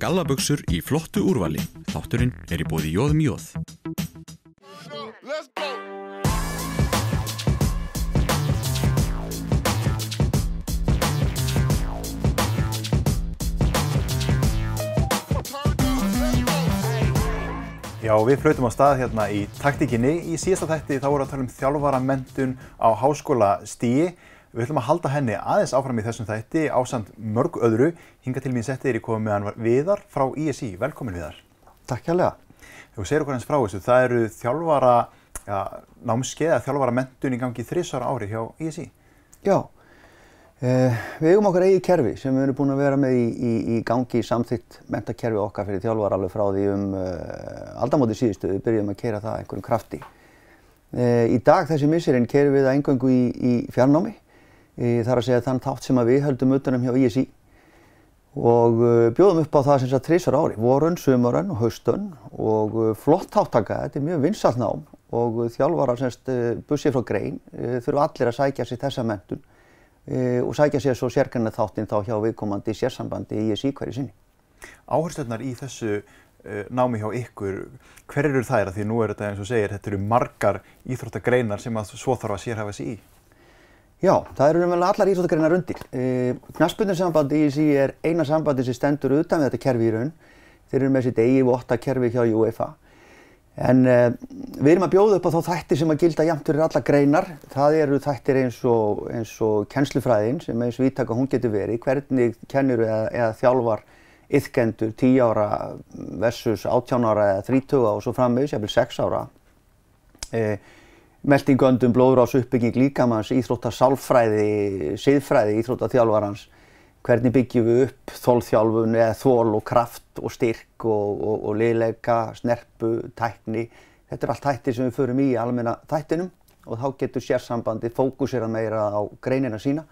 Gallaböksur í flottu úrvali. Þátturinn er í bóði Jóðum Jóð. Já, við flautum á stað hérna í taktíkinni. Í síðasta þætti þá vorum við að tala um þjálfaramentun á háskóla stíi. Við ætlum að halda henni aðeins áfram í þessum þætti ásand mörg öðru. Hinga til mín settið er í komið meðan Viðar frá ISI. Velkomin Viðar. Takk hjálpa. Þú segir okkur hans frá þessu. Það eru þjálfara, ja, námskeið að þjálfaramentun í gangi þrísara ári hjá ISI. Já, eh, við eigum okkar eigið kerfi sem við erum búin að vera með í, í, í gangi í samþygt mentakerfi okkar fyrir þjálfara alveg frá því um eh, aldamóti síðustu. Við byrjum að kera það einhverjum krafti. Eh, í dag þessi misserinn kerum við það engangu í, í fjarnámi. Það er að segja þann þátt sem við höldum utanum hjá ISI og uh, bjóðum upp á það sem sagt þrísar ári, vorun, sumarun og haustun. Og uh, flott þáttaka, þetta er mjög vinsalt nám. Og uh, þjálfara semst bussið frá grein þurfa allir að sækja sér þessa mentun og sækja sér svo sérkenna þáttinn þá hjá viðkomandi sérsambandi í ISI hverju sinni. Áherslunar í þessu námi hjá ykkur, hver eru þær? Að því nú er þetta eins og segir, þetta eru margar íþróttagreinar sem að svo þarf að sérhafa sig í? Já, það eru umvegulega allar íþróttagreinar undir. E, Knaspunninsambandi í þessi er eina sambandi sem stendur utan við þetta kerfi í raun. Þeir eru með sitt eigi votta kerfi hjá UEFA. En e, við erum að bjóða upp á þá þættir sem að gilda jæmt fyrir alla greinar. Það eru þættir eins og, eins og kennslufræðin sem eins viðtaka hún getur verið. Hvernig kennur eða, eða þjálfar yðkendur 10 ára versus 18 ára eða 30 og svo frammeðis, jafnvel 6 ára. E, meldingöndum, blóðrás, uppbygging líkamanns, íþróttasálfræði, siðfræði, íþróttaþjálfarans, hvernig byggjum við upp þólþjálfun eða þól og kraft og styrk og, og, og liðleika, snerpu, tækni. Þetta er allt þættir sem við förum í almenna þættinum og þá getur sérsambandi fókusera meira á greinina sína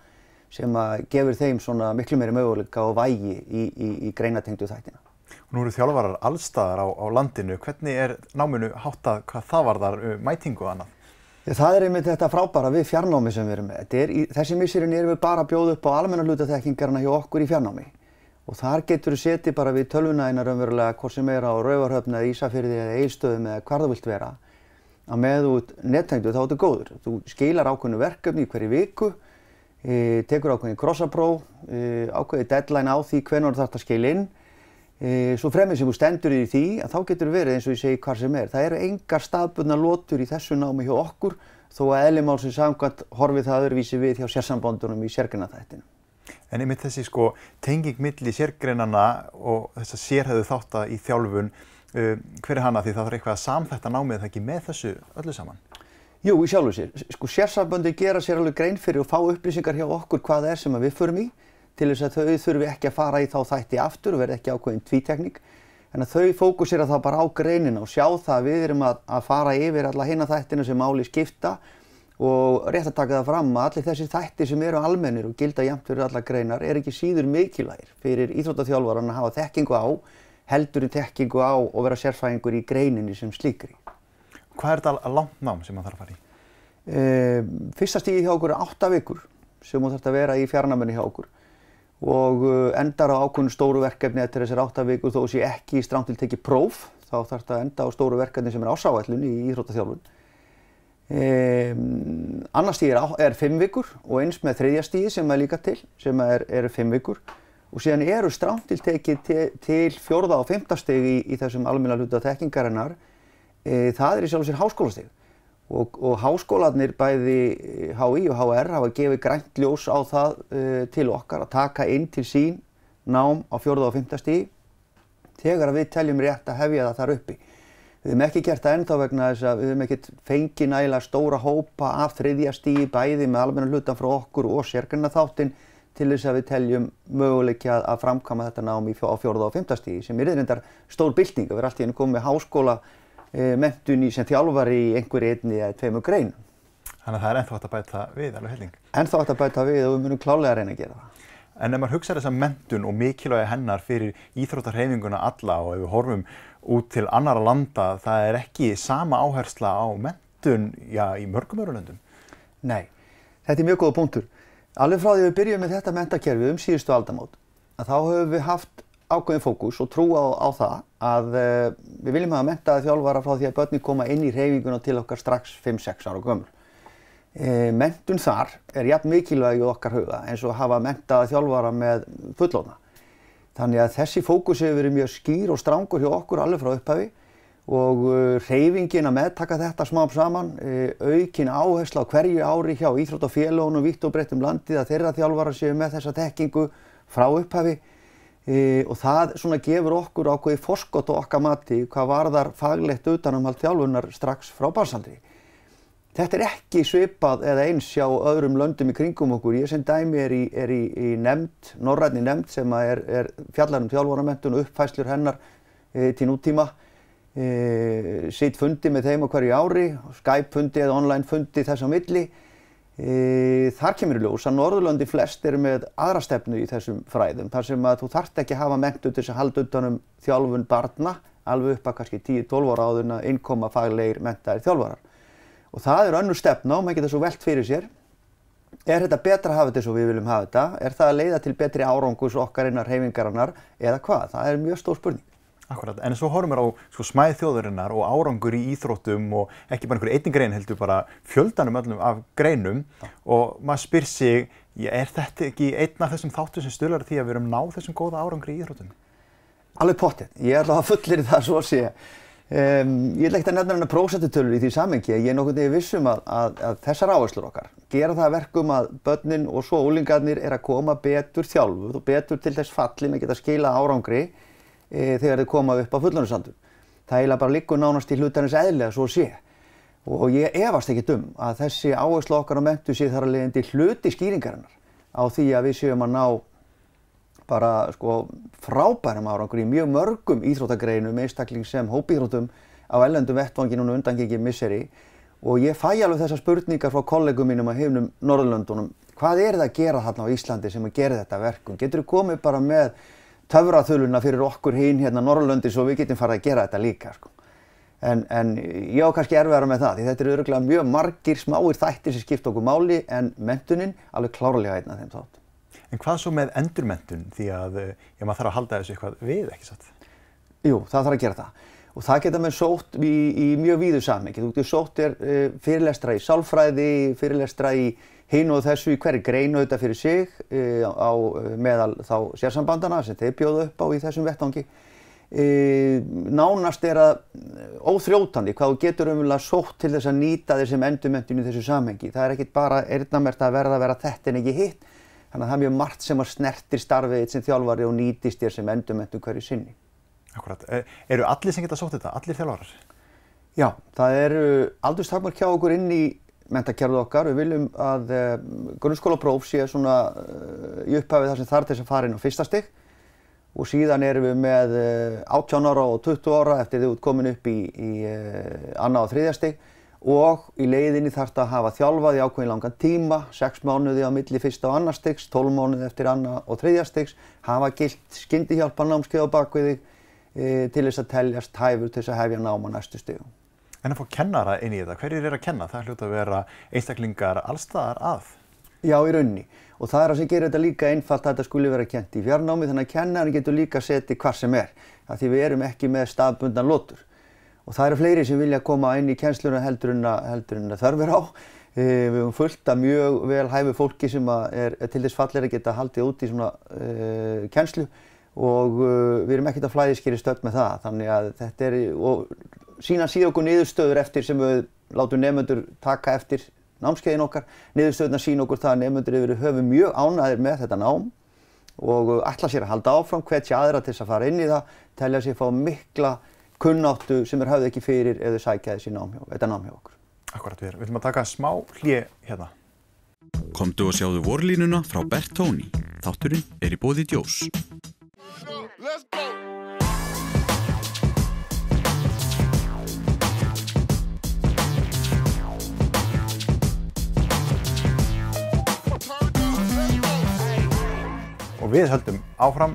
sem að gefur þeim svona miklu meiri möguleika og vægi í, í, í greinatengdu þættina. Nú eru þjálfarar allstaðar á, á landinu. Hvernig er náminu háttað hvað það var þar mætingu og annað? Það er einmitt þetta frábæra við fjarnámi sem við erum með. Í, þessi missirinn erum við bara að bjóða upp á almenna hlutaþekkingarna hjá okkur í fjarnámi. Og þar getur við setið bara við tölvuna einar umverulega hvort sem er á Rauvarhöfn eða Ísafyrði eða Eilstöðum eða hvað það vilt vera. Að með út nettengdu þá er þetta góður. Þú skilar ákveðinu verkefni í hverju viku, e, tekur ákveðinu crossapróf, e, ákveðinu deadline á því hvernig þú þarfst að skil inn svo fremið sem þú stendur í því að þá getur verið eins og ég segi hvað sem er. Það eru engar staðbundna lótur í þessu námi hjá okkur þó að eðlimálsins samkvæmt horfið það öðruvísi við hjá sérsambondunum í sérgreinatættinu. En einmitt þessi sko tenging milli sérgreinana og þess að sérhæðu þátt að í þjálfun, uh, hver er hana því það þarf eitthvað að samþætta námið það ekki með þessu öllu saman? Jú, í sjálfu sér. Sko sérsamböndi gera sér alveg grein fyrir og fá upplýsingar hjá okkur hvað það er sem við förum í til þess að þau þurfi ekki að fara í þá þætti aftur og verði ekki ákveðin tvítekník. En að þau fókusera það bara á greinina og sjá það að við erum að, að fara yfir alla hinna þættina sem máli skipta og rétt að taka það fram að allir þessi þætti sem eru almennir og gilda jæmt fyrir alla greinar er ekki síður mikilvægir fyrir íþróttaþjálfaran að hafa þekkingu á, heldurinn þekkingu á og vera sérfæðingur í greininni sem slíkri. Hvað er þetta langt nám sem maður þarf að fara í? E, fyrsta stíði hjá okkur er 8 vikur sem maður þarf að vera í fjarnamenni hjá okkur og uh, endar á ákveðinu stóru verkefni eftir þessar áttavíkur þó sé ekki stramt til tekið próf þá þarf þetta að enda á stóru verkefni sem er ásáætlun í íþróttaþjálfun. Um, annars stíð er, er fimm vikur og eins með þriðja stíði sem er líka til sem er, eru fimm vikur og síðan eru stramt til tekið til, til fjórða og femta stigi í, í þessum almenna hluta þekkingarinnar. E, það er í sjálf og sér háskólastig og, og háskólanir bæði HI og HR hafa gefið grænt ljós á það uh, til okkar að taka inn til sín nám á fjórða og fymta stíð þegar við teljum rétt að hefja það þar uppi. Við hefum ekki gert það ennþá vegna þess að við hefum ekkert fengið nægilega stóra hópa af þriðja stíði bæði með almenna hlutan frá okkur og sérgrunna þáttinn til þess að við teljum möguleikja að framkama þetta nám á fjórða og fymta stíði sem er reyndar stór bylting að vera allt í hennu komið með háskóla mentun í sem þjálfar í einhverju einni eða tveimur grein. Þannig að það er ennþá hægt að bæta við alveg helling? Ennþá hægt að bæta við og við munum klálega að reyna að gera það. En ef maður hugsaður þessa mentun og mikilvægi hennar fyrir íþróttarhefinguna alla og ef við horfum út til annara landa, það er ekki sama áhersla á mentun já, í mörgum öru löndum? Nei, þetta er mjög góða punktur. Alveg frá því við byrjum með þetta mentakerfi um síðustu aldamót, að þá höfum við haft ákveðin fókus og trú á, á það að uh, við viljum hafa mentaði þjálfara frá því að börni koma inn í reyfinguna til okkar strax 5-6 ára gömul. E, mentun þar er jafn mikilvæg í okkar huga eins og hafa mentaði þjálfara með fullóna. Þannig að þessi fókus hefur verið mjög skýr og strángur hjá okkur alveg frá upphafi og uh, reyfingin að meðtaka þetta smám saman, uh, aukin áhersla á hverju ári hjá Íþróttafélagunum vitt og breytt um landið að þeirra þjálfara séu með þessa tekkingu frá upphafi uh, og það svona gefur okkur ákveði forskott og okkar mati hvað varðar faglegt utanumhald þjálfunar strax frá barsaldri. Þetta er ekki svipað eða eins hjá öðrum löndum í kringum okkur. Ég sem dæmi er í, er í, í nefnd, norrætni nefnd sem er, er fjallar um þjálfvaramentun og uppfæslur hennar e, til nútíma. E, sitt fundi með þeim á hverju ári, Skype fundi eða online fundi þess að milli. Þar kemur í ljós að Norðurlandi flest eru með aðra stefnu í þessum fræðum. Þar sem að þú þart ekki að hafa mentu til þess að halda utanum þjálfun barna alveg upp að kannski 10-12 ára áður en að innkoma faglegir mentaðir þjálfarar. Og það er önnur stefna og maður getur svo velt fyrir sér. Er þetta betra að hafa þetta eins og við viljum hafa þetta? Er það að leiða til betri árangus okkar innar reyfingarinnar eða hvað? Það er mjög stór spurning. Akkurat, en svo horfum við á sko, smæð þjóðurinnar og árangur í íþróttum og ekki bara einhverju einnig grein heldur bara fjöldanum öllum af greinum ja. og maður spyr sig, er þetta ekki einn af þessum þáttu sem stölar því að við erum náð þessum góða árangur í íþróttum? Alveg pottið, ég ætla að fullir það svo að sé. Um, ég ekki að nefna hennar prósendutölur í því samengi, ég er nokkur nefnir vissum að, að, að þessar áherslur okkar gera það verkum að börnin og svo ólingarnir er að koma betur þjálfuð og betur til þess fallin að geta skila árangri e, þegar þið koma upp á fullunarsandur. Það eiginlega bara liggur nánast í hlutarins eðlega svo sé. Og ég efast ekki dum að þessi áherslu okkar á mentu sé þar að leiðandi hluti skýringarinnar á því að við séum að ná bara sko frábærum árangur í mjög mörgum íþróttagreinum, einstakling sem hópíþróttum á ellendum vettvangin og undangengi misseri og ég fæ alveg þessar spurningar frá kollegum mínum að hefnum Norðurlöndunum hvað er það að gera þarna á Íslandi sem að gera þetta verkum? Getur þú komið bara með töfraþöluna fyrir okkur hinn hérna Norrlöndi svo við getum farið að gera þetta líka sko. en, en ég á kannski erfiðara með það því þetta eru öruglega mjög margir smáir þættir sem skipta okkur máli en mentunin alveg klárlega einn af þeim þátt. En hvað svo með endurmentun því að eh, já, maður þarf að halda þessu eitthvað við ekki satt? Jú, það þarf að gera það og það geta með sótt í, í mjög víðu samhengi. Þú getur sótt er uh, fyrirlestra í sálfræði, fyrirlestra í hinn og þessu í hverju greinu auðvitað fyrir sig e, á meðal þá sérsambandana sem þeir bjóðu upp á í þessum vettangi. E, nánast er að óþrjótandi hvað þú getur umvölu sótt til þess að nýta þessum endurmentinu í þessu samhengi. Það er ekkit bara eirðnamert að verða að vera þetta en ekki hitt. Þannig að það er mjög margt sem að snertir starfið sem þjálfari og nýtist þér sem endurmentu hverju sinni. Akkurat. Eru allir sem geta sótt þetta? Allir þjálfarar? Já, það eru aldurstakmar hjá okkur inn í mentakerfið okkar. Við viljum að uh, grunnskólapróf sé svona uh, í upphafið þar sem þarf til þess að fara inn á fyrsta stygg og síðan erum við með uh, 18 ára og 20 ára eftir því út komin upp í, í annað og þriðja stygg og í leiðinni þarf þetta að hafa þjálfað í ákveðin langan tíma, 6 mánuði á milli fyrsta og annar styggs, 12 mánuði eftir annað og þriðja styggs, hafa gilt skyndihjálparnámskeið á bakviði til þess að teljast hæfur til þess að hefja náma næstu stygum. En að fá kennara inn í þetta, hverjir er að kenna? Það hljóta að vera einstaklingar allstaðar að. Já, í raunni. Og það er að sem gerir þetta líka einfalt að þetta skuli vera kent í fjarnámi þannig að kennari getur líka setið hvar sem er. Það því við erum ekki með stafbundan lótur. Og það eru fleiri sem vilja koma inn í kennsluna heldur en að þörfur á. E, við höfum fullt af mjög vel hæfu fólki sem er til þess fallir að geta haldið út í svona e, kennslu og uh, við erum ekkert að flæðiskeri stöld með það. Þannig að þetta er, og sína síða okkur niðurstöður eftir sem við látum nefnendur taka eftir námskeiðin okkar. Niðurstöðuna sína okkur það að nefnendur yfir höfu mjög ánæðir með þetta nám og ætla sér að halda áfram hvetja aðra til þess að fara inn í það, telja sér að fá mikla kunnáttu sem er hafði ekki fyrir ef þau sækja þessi nám hjá, þetta nám hjá okkur. Akkurat við erum. Við ætlum að taka smá hlið hérna. Komdu og sjáðu vorlínuna frá Bert Tóni. Þátturinn er í bóði Djós. Og við höldum áfram.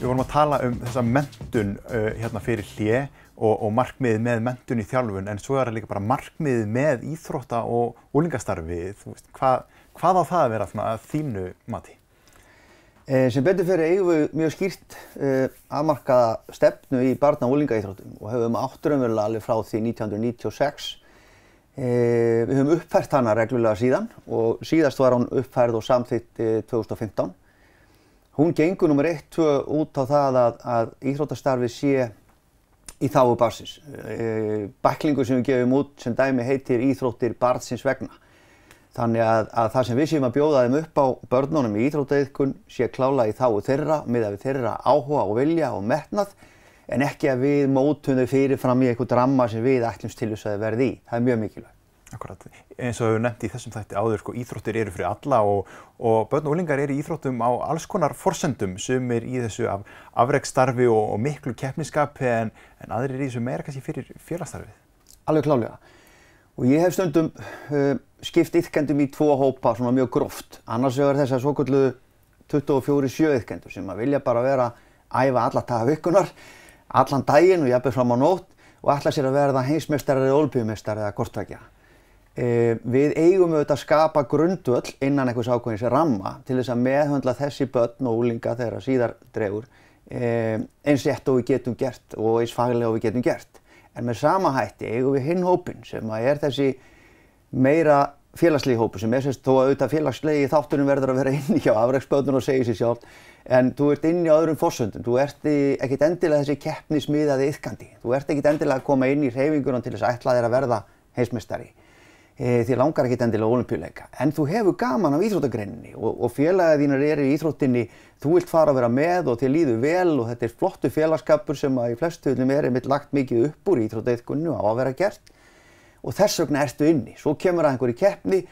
Við vorum að tala um þessa mentun uh, hérna fyrir hlje og, og markmiðið með mentun í þjálfun en svo er það líka bara markmiðið með íþrótta og úlingastarfi. Hvað, hvað á það að vera að þínu mati? Eh, sem betur fyrir eigum við mjög skýrt eh, afmarkaða stefnu í barna og úlingaíþróttum og hefum átturumverulega alveg frá því 1996. Eh, við höfum uppfært hana reglulega síðan og síðast var hún uppfærð og samþitt 2015. Hún gengur nummer 1-2 út á það að, að íþróttastarfi sé í þáu basis. Eh, Bæklingu sem við gefum út sem dæmi heitir Íþróttir barnsins vegna. Þannig að, að það sem við séum að bjóða þeim upp á börnunum í íþróttaiðkun sé klála í þáu þeirra, miða við þeirra áhuga og vilja og metnað en ekki að við mótum þau fyrirfram í eitthvað dramma sem við ætlumst til þess að verði í. Það er mjög mikilvægt. Akkurat, eins og við hefum nefnt í þessum þætti áður, sko, íþróttir eru fyrir alla og, og börn og úlingar eru í íþróttum á alls konar forsendum sem er í þessu af, afreikstarfi og, og miklu keppniskapi en, en aðrir er í þessu meira kannski fyrir félagsstarfið. Alveg klálega. Og ég hef stundum uh, skipt ytkendum í tvo hópa svona mjög gróft. Annars vegar þess að svo kallu 24-7 ytkendur sem að vilja bara vera að æfa alla taga vikunar, allan daginn og jafnveg fram á nótt og ætla sér að verða heimsmeistar eða olbjummeistar eða kortvækja. Uh, við eigum auðvitað að skapa grundvöll innan einhvers ákveðins ramma til þess að meðhundla þessi börn og úlinga þegar síðar dregur uh, eins rétt og við getum gert og eins faglega og við getum gert. En með sama hætti eigum við hinn hópin sem er þessi meira félagslegi hópu sem er sérst þó að auðvitað félagslegi þáttunum verður að vera inn hjá afræksböðnum og segja sér sjálf en þú ert inn í öðrum fórsöndum, þú ert ekkit endilega þessi keppnismiðaði yfkandi, þú ert ekkit endilega að koma inn í reyfingunum til þess að ætla þér að verða heimsmestari e, því langar ekkit endilega olimpíuleika en þú hefur gaman af íþróttagreininni og, og félagið þínar eru í íþróttinni þú vilt fara að vera með og þér líður vel og þetta er flottu félagskapur sem að í flestu viljum er einmitt lagt mikið upp úr íþróttaiðkunnu á að vera gert og þess vegna ertu inni. Svo kemur að einhverju keppni,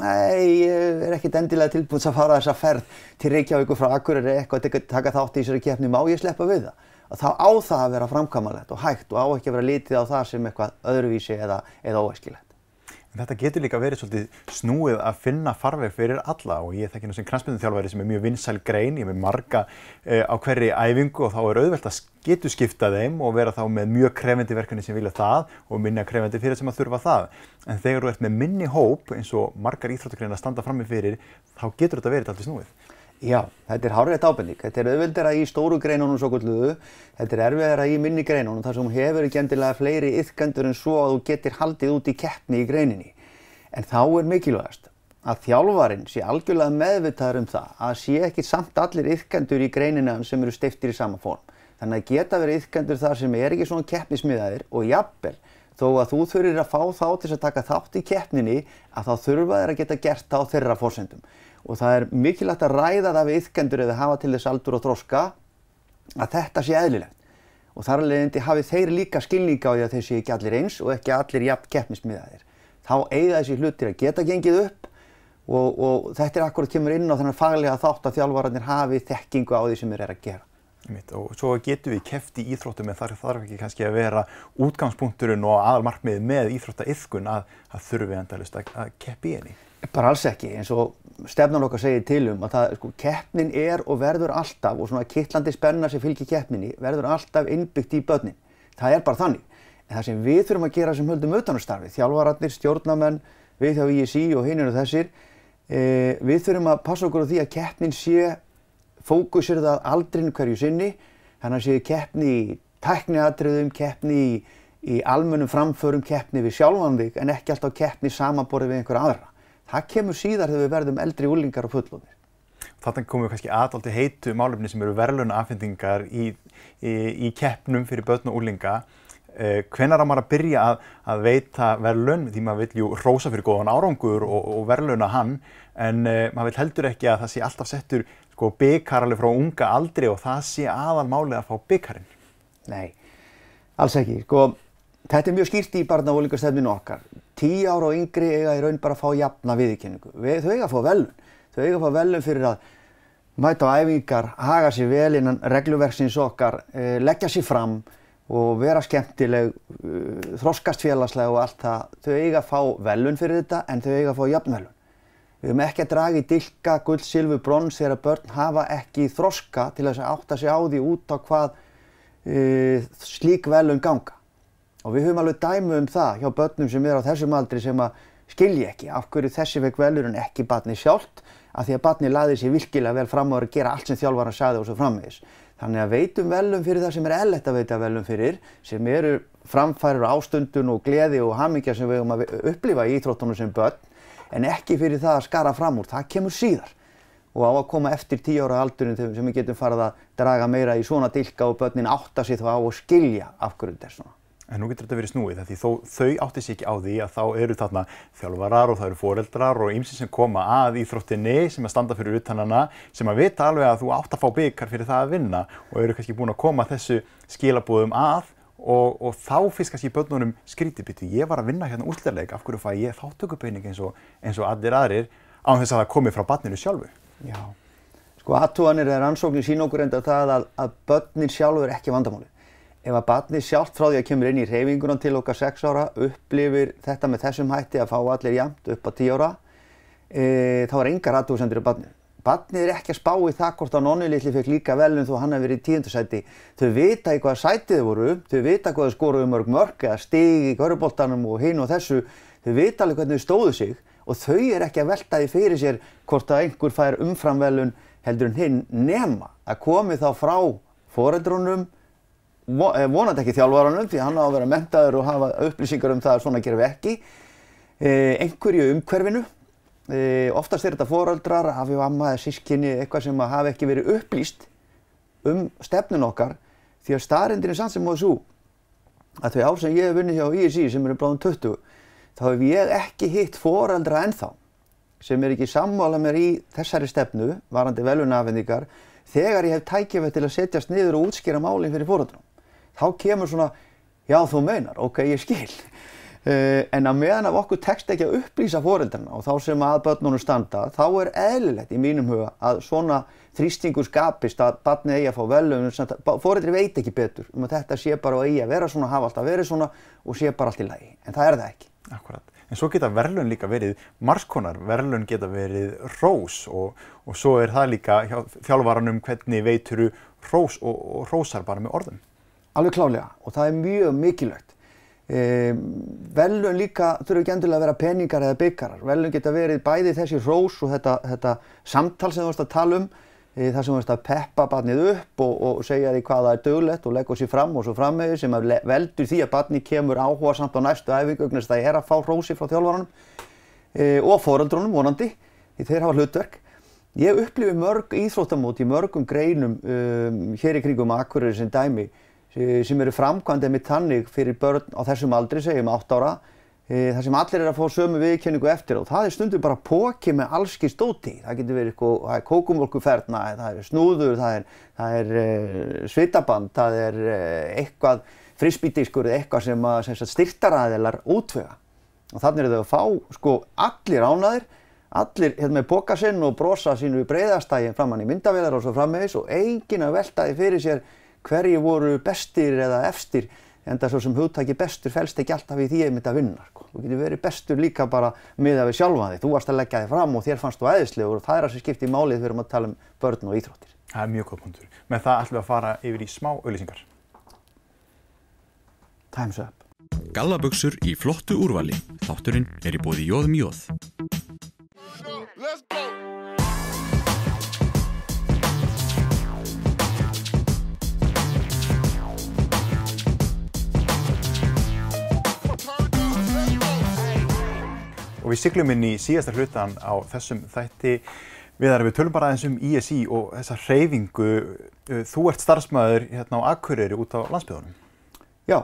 nei, ég er ekkert endilega tilbúin að fara þessa ferð til Reykjavík og frá Akureyri eitthvað að taka þátt í þessari keppni, má ég sleppa við það? Þá á það að vera framkamalegt og hægt og á ekki að vera litið á það sem eitthvað öðruvísi eða, eða óæskilegt. En þetta getur líka verið svolítið snúið að finna farveg fyrir alla og ég þekki nú sem knastbyrðunþjálfæri sem er mjög vinsæl grein, ég er með marga uh, á hverri æfingu og þá er auðvelt að getur skipta þeim og vera þá með mjög krefendi verkefni sem vilja það og minna krefendi fyrir sem að þurfa það. En þegar þú ert með minni hóp eins og margar íþróttugreina að standa frammi fyrir, þá getur þetta verið alltaf snúið. Já, þetta er hárið ábending. Þetta er auðvöldera í stóru greinunum svo kvölduðu, þetta er erfiðara í minni greinunum þar sem hefur ekki endilega fleiri yfkendur en svo að þú getur haldið út í keppni í greininni. En þá er mikilvægast að þjálfarin sé algjörlega meðvitaður um það að sé ekki samt allir yfkendur í greinina sem eru steiftir í sama form. Þannig að geta verið yfkendur þar sem er ekki svona keppnismiðaðir og jafnvel þó að þú þurfir að fá þá til að taka þátt í keppninni að þá þurfa þeir að geta gert á þeirra fórsendum og það er mikilvægt að ræða það við yfkendur eða hafa til þess aldur og þroska að þetta sé eðlilegt og þar alveg hafi þeir líka skilninga á því að þeir sé ekki allir eins og ekki allir jafn keppnismiðaðir. Þá eiga þessi hlutir að geta gengið upp og, og þetta er akkurat kemur inn á þennan faglega þátt að þjálfvararnir hafi þekkingu á því sem þeir eru að gera. Og svo getur við keft í íþróttum en þar þarf ekki kannski að vera útgangspunkturinn og aðalmarkmiðið með íþróttaiðkun að, að þurfi endalust að, að keppi í henni. Bara alls ekki, eins og stefnan okkar segir til um að það, sko, keppnin er og verður alltaf og svona kittlandi spenna sem fylgir keppninni verður alltaf innbyggt í börnin. Það er bara þannig. En það sem við þurfum að gera sem höldum auðvitaðnarstarfi, þjálfararnir, stjórnamenn, við hjá ISI og hinn og þessir, e, við þurfum að passa okkur á því að keppnin sé fókusir það aldrin hverju sinni, þannig að séu keppni í tækniatriðum, keppni í, í almönum framförum, keppni við sjálfanvík en ekki alltaf keppni samanborið við einhverja aðra. Það kemur síðar þegar við verðum eldri úlingar og fullóðir. Þannig komum við kannski aðaldi heitu málefni sem eru verðluna afhendingar í, í, í keppnum fyrir börn og úlinga. Eh, hvenar á maður að byrja að, að veita verðlun, því maður vil jú rósa fyrir góðan árangur og, og verðluna hann, en eh, maður vil heldur ekki að það sé alltaf settur sko, byggar alveg frá unga aldri og það sé aðal málið að fá byggarinn. Nei, alls ekki. Sko, þetta er mjög skýrt í barna- og úlingarstefninu okkar tíu ára og yngri eiga í raun bara að fá jafna viðkynningu. Við, þau eiga að fá velun. Þau eiga að fá velun fyrir að mæta á æfingar, haga sér vel innan regluverksins okkar, eh, leggja sér fram og vera skemmtileg, uh, þroskast félagslega og allt það. Þau eiga að fá velun fyrir þetta en þau eiga að fá jafnvelun. Við höfum ekki að draga í dilka, gull, silfu, brons þegar börn hafa ekki þroska til að átta sig á því út á hvað uh, slík velun ganga. Og við höfum alveg dæmu um það hjá börnum sem er á þessum aldri sem að skilji ekki af hverju þessi vekk velur en ekki barni sjálft að því að barni laði sér virkilega vel fram á að gera allt sem þjálfara sagði og svo framvegis. Þannig að veitum velum fyrir það sem er ellett að veita velum fyrir, sem eru framfærir ástundun og gleði og hamingja sem við höfum að upplifa í íþróttunum sem börn, en ekki fyrir það að skara fram úr, það kemur síðar og á að koma eftir tíu ára aldurinn sem við getum farið að draga meira í svona dilka og börnin átta sig þá á og skilja af hverju þetta er svona. En nú getur þetta verið snúið því þó, þau átti sér ekki á því að þá eru þarna þjálfarar og það eru foreldrar og ýmsi sem koma að íþróttinni sem að standa fyrir utanana sem að vita alveg að þú átt að fá byggar fyrir það að vinna og eru kannski búin að koma þessu skilabúðum að og, og þá finnst kannski börnunum skrítibiti. Ég var að vinna hérna útlæðileg, af hverju fæ ég þáttökupeining eins og, eins og allir aðrir á þess að það komi frá barninu sjálfu? Já, sko aðtúanir er ansóknir sín okkur enda það að, að börnin sjálfu er ekki vandamáli ef að barni sjálft frá því að kemur inn í reyfinguna til okkar 6 ára upplifir þetta með þessum hætti að fá allir jæmt upp á 10 ára e, þá er engar aðdóðsendur á barni. Barnið er ekki að spá í það hvort að nonni litli fekk líka velum þó hann hefur verið í tíundasæti. Þau vita í hvaða sætið þau voru, þau vita hvað þau skoruðu mörg mörg eða stigi í köruboltanum og hinn og þessu. Þau vita alveg hvernig þau stóðu sig og þau er ekki að velta því fyrir sér hvort að einhver fær umframvelun heldur en hinn nema að komi þá frá foreldrunum Eh, vonandi ekki þjálfvaranum því hann á að vera mentaður og hafa upplýsingar um það að svona gerum við ekki. Eh, einhverju umhverfinu, eh, oftast er þetta foreldrar, hafi amma eða sískinni, eitthvað sem hafi ekki verið upplýst um stefnun okkar því að starrendin er sann sem móðu svo að þau ár sem ég hef vunnið hjá ISI sem eru bláðum 20 þá hef ég ekki hitt foreldra ennþá sem er ekki sammála mér í þessari stefnu, varandi velunafendingar, þegar ég hef tækjafið til að setjast niður og útskýra málinn fyrir foreldrum þá kemur svona, já þú meinar, ok, ég skil. Uh, en að meðan af okkur tekst ekki að upplýsa fóreldrarna og þá sem að börnunum standa, þá er eðlilegt í mínum huga að svona þrýstingur skapist að barni eigi að fá velum, fóreldri veit ekki betur um að þetta sé bara að eigi að vera svona, hafa alltaf verið svona og sé bara allt í lagi, en það er það ekki. Akkurat, en svo geta verðlun líka verið margskonar, verðlun geta verið rós og, og svo er það líka þjálfvaranum hvernig veituru rós og, og rósar bara með orðum. Alveg klálega og það er mjög mikilvægt. Velun líka þurfa ekki endilega að vera peningar eða byggarar. Velun geta verið bæði þessi rós og þetta, þetta samtal sem þú veist að tala um, e, það sem þú veist að peppa barnið upp og, og segja því hvað það er döglegt og leggja sér fram og svo frammeði sem veldur því að barnið kemur áhuga samt á næstu æfingu auðvitað það er að fá rósi frá þjálfvaranum e, og foreldrunum vonandi því þeir hafa hlutverk. Ég upplifi mörg íþróttamót í mörgum greinum um, hér í kringum Akureyri sem dæmi sem eru framkvæmdið með tannig fyrir börn á þessum aldri, segjum 8 ára, e, þar sem allir er að fá sömu viðkenningu eftir og það er stundum bara póki með allski stóti. Það getur verið eitthvað, er kókumvolkuferna, það er snúður, það er, það er uh, svitaband, það er eitthvað frisbítiskur eða eitthvað sem, sem styrtaræðilar útvega. Og þannig er þau að fá sko allir ánaðir, allir hérna með póka sinn og brosa sínu breyðastægin framann í myndavélar og svo frammeðis og eigin að veltaði fyrir sér hverju voru bestir eða efstir en það svo sem hugtaki bestur fælst ekki alltaf í því að mynda að vinna. Sko. Þú getur verið bestur líka bara með að við sjálfa þig. Þú varst að leggja þig fram og þér fannst þú aðeinslegur og það er að sem skipti í málið þegar við erum að tala um börn og íþróttir. Það er mjög góð punktur. Með það ætlum við að fara yfir í smá auðlýsingar. Time's up. Gallabugsur í flottu úrvali. Þátturinn er í bóði Jóðum Jóð. Og við syklum inn í síðasta hlutan á þessum þætti við erum við tölum bara aðeins um ISI og þessa hreyfingu. Uh, þú ert starfsmæður hérna á Akureyri út á landsbyðunum. Já,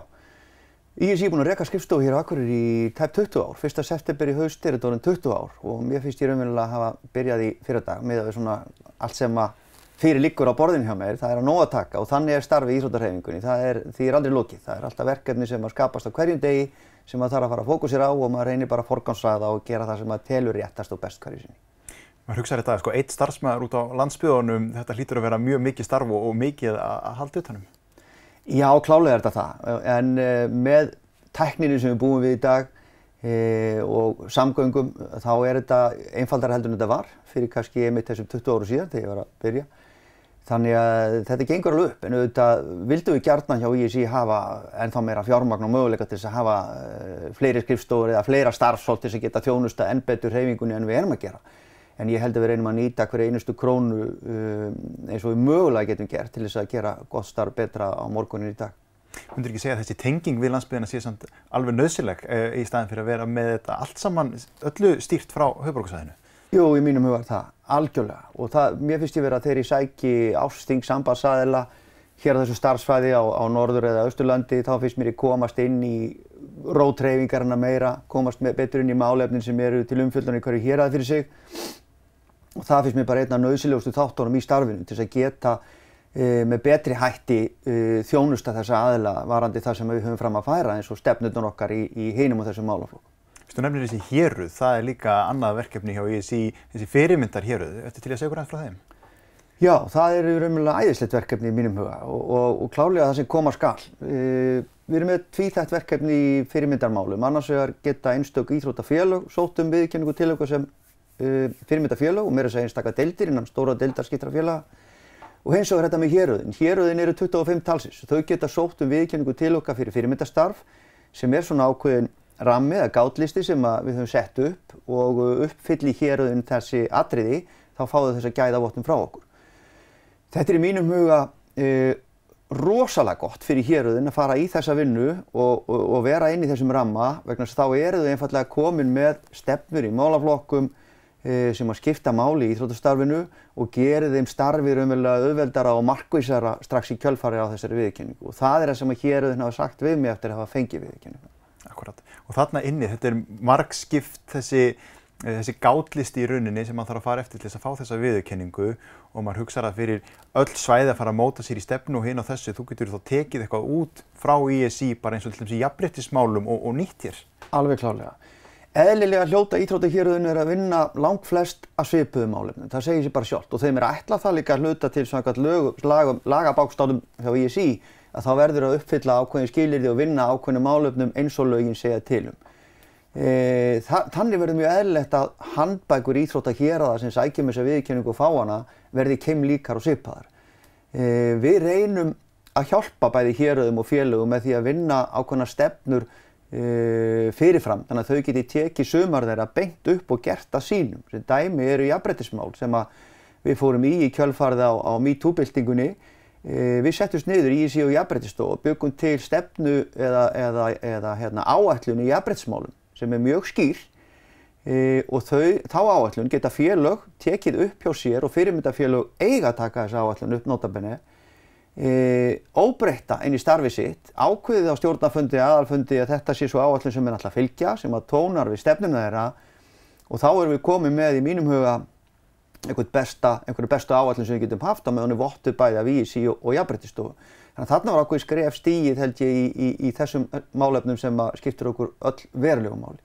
ISI er búin að reyka skrifstofu hér á Akureyri í tæp 20 ár. Fyrsta september í haust er þetta orðin 20 ár og mér finnst ég raunverulega að hafa byrjað í fyrirdag með að við svona allt sem að fyrir líkur á borðinu hjá mér, það er að nóga taka og þannig er starfið í Ísótarhefingunni. Það er, því er aldrei lokið. Það er alltaf verkefni sem að skapast á hverjum degi sem maður þarf að fara að fókusera á og maður reynir bara að forgámsraða og gera það sem maður telur réttast og best hverju sinni. Maður hugsaður þetta, sko, eitt starfsmæður út á landsbyðunum, þetta hlýtur að vera mjög mikið starf og, og mikið að halda utanum. Já, klálega er þetta það, en uh, með tækninu sem við búum við í dag uh, og samgöngum, þá er þetta einfaldar heldur en þetta var fyrir kannski einmitt þessum 20 áru síðan þegar ég var að byrja. Þannig að þetta gengur alveg upp en auðvitað vildum við gjarnan hjá ISI hafa ennþá meira fjármagn og möguleika til að hafa uh, fleiri skrifstofur eða fleira starfsfólk til að geta þjónusta enn betur hreyfingunni en við erum að gera. en ég held að við reynum að nýta hverja einustu krónu um, eins og við mögulega getum gert til þess að gera gott starf betra á morgunin í dag. Hundur ekki segja að þessi tenging við landsbyðina sé samt alveg nöðsileg uh, í staðin fyrir að vera með þetta allt saman öllu stýrt frá höfbruksæðinu? Jú, í mínum hugar það, algjörlega og það, mér finnst ég vera að þeirri sæki ásting sambandsaðila hér á þessu starfsfæði á, á norður eða austurlandi þá finnst mér ég komast inn í rótreyfingarna meira, komast betur inn í málefnin sem eru til umfjöldunni hverju hér að fyrir sig og það finnst mér bara einna nöðsilegustu þáttónum í starfinu til að geta e, með betri hætti e, þjónusta þessa aðila varandi það sem við höfum fram að færa eins og stefnutun okkar í, í heinum og þessum málaflokkum. Þú nefnir þessi héruð, það er líka annað verkefni hjá ISI, þessi fyrirmyndar héruð, eftir til að segja hvernig frá þeim? Já, það er raunverulega æðislegt verkefni í mínum huga og, og, og klálega það sem koma skal. E, við erum með tvíþætt verkefni í fyrirmyndarmálum, annars vegar geta einstök íþróttafélög, sótum viðkenningu til okkur sem uh, fyrirmyndafélag og meira þess að einstakka deildir innan stóra deildarskiptra félaga og hins vegar þetta með héröðin. Héröðin eru 25 talsins. Þau geta sótt um viðkynningu til okkar fyrir fyrirmyndastarf sem er svona ákveðin rammi eða gátlisti sem við höfum sett upp og uppfylli héröðin þessi atriði þá fáðu þess að gæða vottum frá okkur. Þetta er í mínum huga uh, rosalega gott fyrir héröðin að fara í þessa vinnu og, og, og vera inn í þessum ramma vegna þá eru þau einfallega komin með stefnur í málaflokkum Eh, sem að skipta máli í Íþróttastarfinu og geri þeim starfi raunverulega auðveldara og markvísara strax í kjölfari á þessari viðkynningu og það er það sem að héruðin hafa sagt við mig eftir að hafa fengið viðkynningu. Akkurat og þarna inni, þetta er markskipt þessi, eh, þessi gátlist í rauninni sem maður þarf að fara eftir til þess að fá þessa viðkynningu og maður hugsaður að fyrir öll svæði að fara að móta sér í stefnu og hinn á þessu, þú getur þá tekið eitthvað út frá ISI bara eins og til þess að jafnbryttismálum og, og nýtt hér. Alveg klárlega. Eðlilega hljóta íþróttahýrðun er að vinna langt flest að svipuðum álefnum. Það segir sér bara sjálft og þeim er ætlað það líka að hluta til svona lagabákstáðum hjá ISI að þá verður að uppfylla ákveðin skilirði og vinna ákveðin álefnum eins og lögin segja tilum. E, þannig verður mjög eðlilegt að handbækur íþróttahýrða sem sækjum þess að viðkynningu og fáana verði keim líkar og svipaðar. E, við reynum að hjálpa bæði hýrðum og félögum með því að vinna ákveðina stefnur uh, fyrirfram þannig að þau geti tekið sumar þeirra beint upp og gert að sínum. Þessi dæmi eru jafnbrettismál sem við fórum í í kjölfarið á, á MeToo-byltingunni. Uh, við settumst niður í ISI og jafnbrettistof og byggum til stefnu eða, eða, eða hérna, áætlun í jafnbrettismálum sem er mjög skýr. Uh, og þau, þá áætlun geta félög tekið upp hjá sér og fyrirmyndafélög eiga að taka þessa áætlun upp notabenni E, óbreyta inn í starfi sitt, ákveðið á stjórnafundi, aðalfundi að þetta sé svo áallin sem er alltaf fylgja, sem að tónar við stefnum þeirra. Og þá erum við komið með í mínum huga einhvern besta, einhverju bestu áallin sem við getum haft á með honum vottu bæði af vísi og, og jafnbreytistofu. Þannig að þarna var okkur skref stíið held ég í, í, í þessum málefnum sem skiptur okkur öll verulegum máli.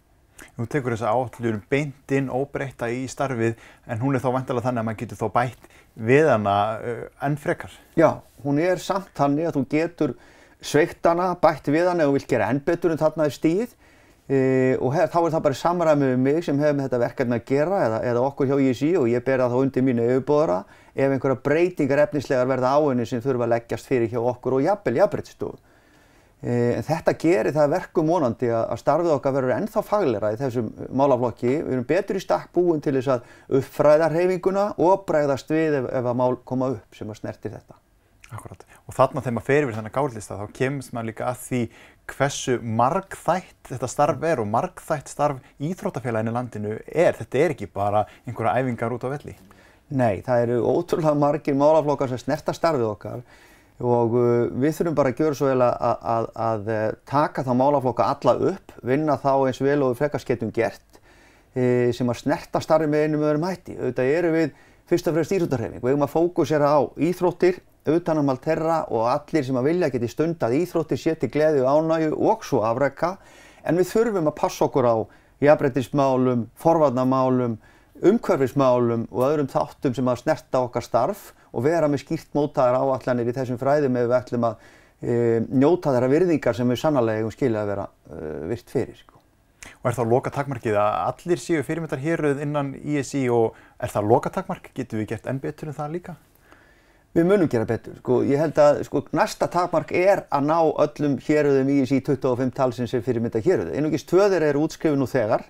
Þú tekur þessa áallun beint inn óbreyta í starfið en hún er þá vantilega þannig að maður getur þá bætt við hana enn frekar. Já, hún er samt þannig að þú getur sveikt hana, bætt við hana og vilt gera enn betur en þarna er stíð e, og hef, þá er það bara samræmið með mig sem hefur með þetta verkefni að gera eða, eða okkur hjá ISI og ég ber það þá undir mínu auðbóðara ef einhverja breytingar efnislegar verða áinni sem þurfa að leggjast fyrir hjá okkur og jafnvel jafnbreytstofu. E, en þetta gerir það verkum vonandi að starfið okkar verður ennþá faglera í þessum málaflokki. Við erum betur í stakk búin til þess að uppfræða hreyfinguna og bregðast við ef, ef að mál koma upp sem að snerti þetta. Akkurat. Og þarna þegar maður fer yfir þennan gállista þá kemst maður líka að því hversu margþætt þetta starf er og margþætt starf íþróttafélaginu landinu er. Þetta er ekki bara einhverja æfingar út á velli. Nei, það eru ótrúlega margir málaflokkar sem snerta starfið okkar og uh, við þurfum bara að gera svo vel að, að, að, uh, taka þá málaflokka alla upp, vinna þá eins vel og við frekast getum gert e, sem að snerta starfið með einum öðrum hætti. Auðvitað eru við fyrst og fremst íþróttarhefing. Við höfum að fókusera á íþróttir, utanamál terra og allir sem að vilja geti stundað íþróttir, séti gleði og ánægu og svo afrækka. En við þurfum að passa okkur á jafnbrettismálum, forvarnamálum, umhverfismálum og öðrum þáttum sem að snerta okkar starf og vera með skýrt mótaðar áallanir í þessum fræðum ef við ætlum að e, njóta þeirra virðingar sem við sannlega hefum skilja að vera e, virt fyrir. Sko. Og er það loka takmarkið að allir séu fyrirmyndar héruð innan ISI og er það loka takmark? Getur við gert enn betur en það líka? Við munum gera betur. Sko, ég held að sko, næsta takmark er að ná öllum héruðum ISI 25 talsins sem fyrirmyndar héruð. Einugist tvöðir eru útskrifin nú þegar.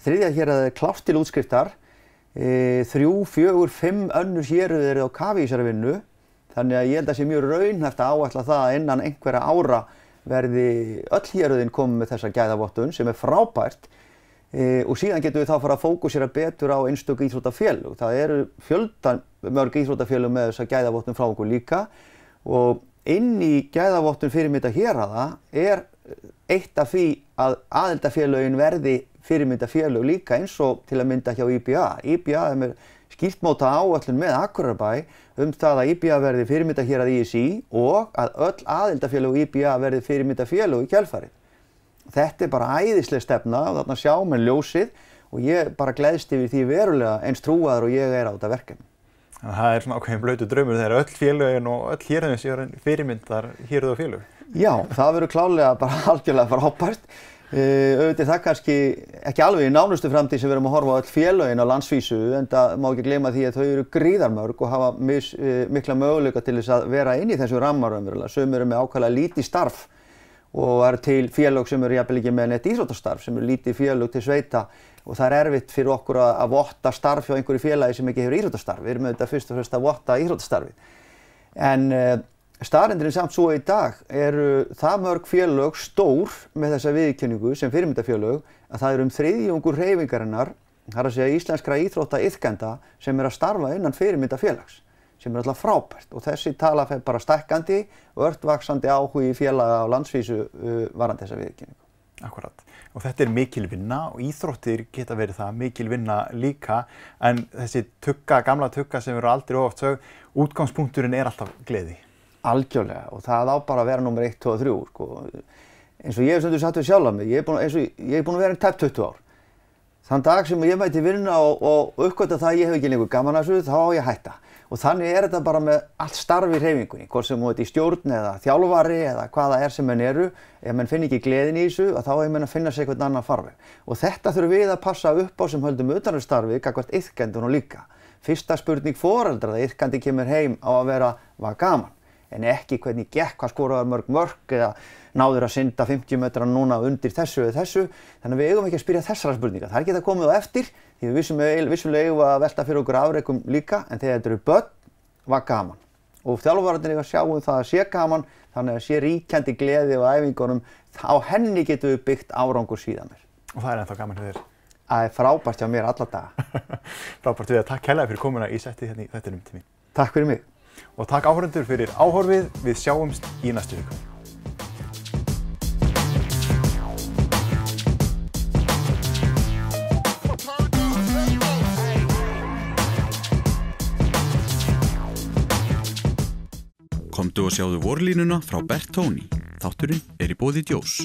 Þriðja héruð er klátt til útskriftar e, þrjú, fjögur, fimm önnur héruð eru á kafi í þessari vinnu þannig að ég held að sé mjög raunhæft að áætla það að innan einhverja ára verði öll héruðin komið með þessa gæðavottun sem er frábært e, og síðan getum við þá fara að fókusera betur á einstöku íþrótafélug. Það eru fjöldan mörg íþrótafélug með þessa gæðavottun frá okkur líka og inn í gæðavottun fyrirmynda hér að það er eitt af því að aðeldafélugin verði fyrirmyndafélug líka eins og til að mynda hjá IBA. IBA er með skýrtmóta áallun með Akurabæ um það að IBA verði fyrirmynda hér að ISI og að öll aðeldafélug IBA verði fyrirmyndafélug í kjálfarið. Þetta er bara æðislega stefna og þarna sjá með ljósið og ég bara gleðst yfir því verulega eins trúaður og ég er á þetta verkefni. Þannig að það er svona ákveðin blöytu draumur þegar öll félögin og öll hérðum séu fyrirmyndar hérðu og félög. Já, það verður klálega bara algjörlega frábært. Uh, auðvitað það kannski ekki alveg í nánustu framtíð sem við erum að horfa á öll félögin á landsvísu en það má ekki gleyma því að þau eru gríðarmörg og hafa mis, uh, mikla möguleika til þess að vera inn í þessu rammaröðumverulega. Sum eru með ákvæmlega lítið starf og eru til félög sem eru jafnvel ekki með neitt íþróttastarf sem eru lítið félög til sveita og það er erfitt fyrir okkur að, að votta starf hjá einhverju félagi sem ekki hefur íþróttastarf. Við erum auðvitað fyrst og fremst að votta íþróttastarfi. En uh, Starrendurinn samt svo í dag eru það mörg félög stór með þessa viðkynningu sem fyrirmyndafélög að það eru um þriðjungur reyfingarinnar, það er að segja íslenskra íþrótta yðkenda sem er að starfa innan fyrirmyndafélags sem er alltaf frábært og þessi tala bara stækkandi og öllvaksandi áhugi félaga á landsvísu uh, varandi þessa viðkynningu. Akkurat og þetta er mikil vinna og íþróttir geta verið það mikil vinna líka en þessi tugga, gamla tugga sem eru aldrei oft sög, útgangspunkturinn er alltaf gleði. Algjörlega og það á bara að vera nummer 1, 2 og 3 sko. eins og ég hef stundu satt við sjálf að mig, ég hef búin, búin að vera í tæpt 20 ár. Þann dag sem ég mæti vinna og, og uppgötta það að ég hef ekki lengur gaman að þessu þá á ég að hætta. Og þannig er þetta bara með allt starfi í reyfingunni, hvort sem þú ert í stjórn eða þjálfari eða hvaða er sem menn eru. Ef menn finn ekki gleðin í þessu þá er menn að finna sér eitthvað annan farveg. Og þetta þurfum við að passa upp á sem höldum utanarsstarfi, kakvart yðkendun og líka. Fyrsta spurning foreldra það yðkandi kemur heim á að vera var gaman en ekki hvernig gekk, hvað skoraður mörg mörg eða náður að synda 50 metra núna undir þessu eða þessu. Þannig að við eigum ekki að spyrja þessara spurninga. Það er ekki að komið á eftir því við vissulega eigum að velta fyrir okkur afreikum líka en þegar þetta eru börn var gaman. Og þjálfvarðin er að sjá um það að sé gaman þannig að sé ríkjandi gleði og æfingunum á henni getum við byggt árangur síðan mér. Og það er ennþá gaman fyrir þér? Það er frábært hjá mér alla daga. frábært við að takk hella fyrir komuna í setti hérna í þettinum til mín. Takk fyrir mig og takk áhörundur fyrir áhorfið. Við sjáumst í næstu viku. Komdu og sjáðu vorlínuna frá Bertóni. Þátturinn er í bóði djós.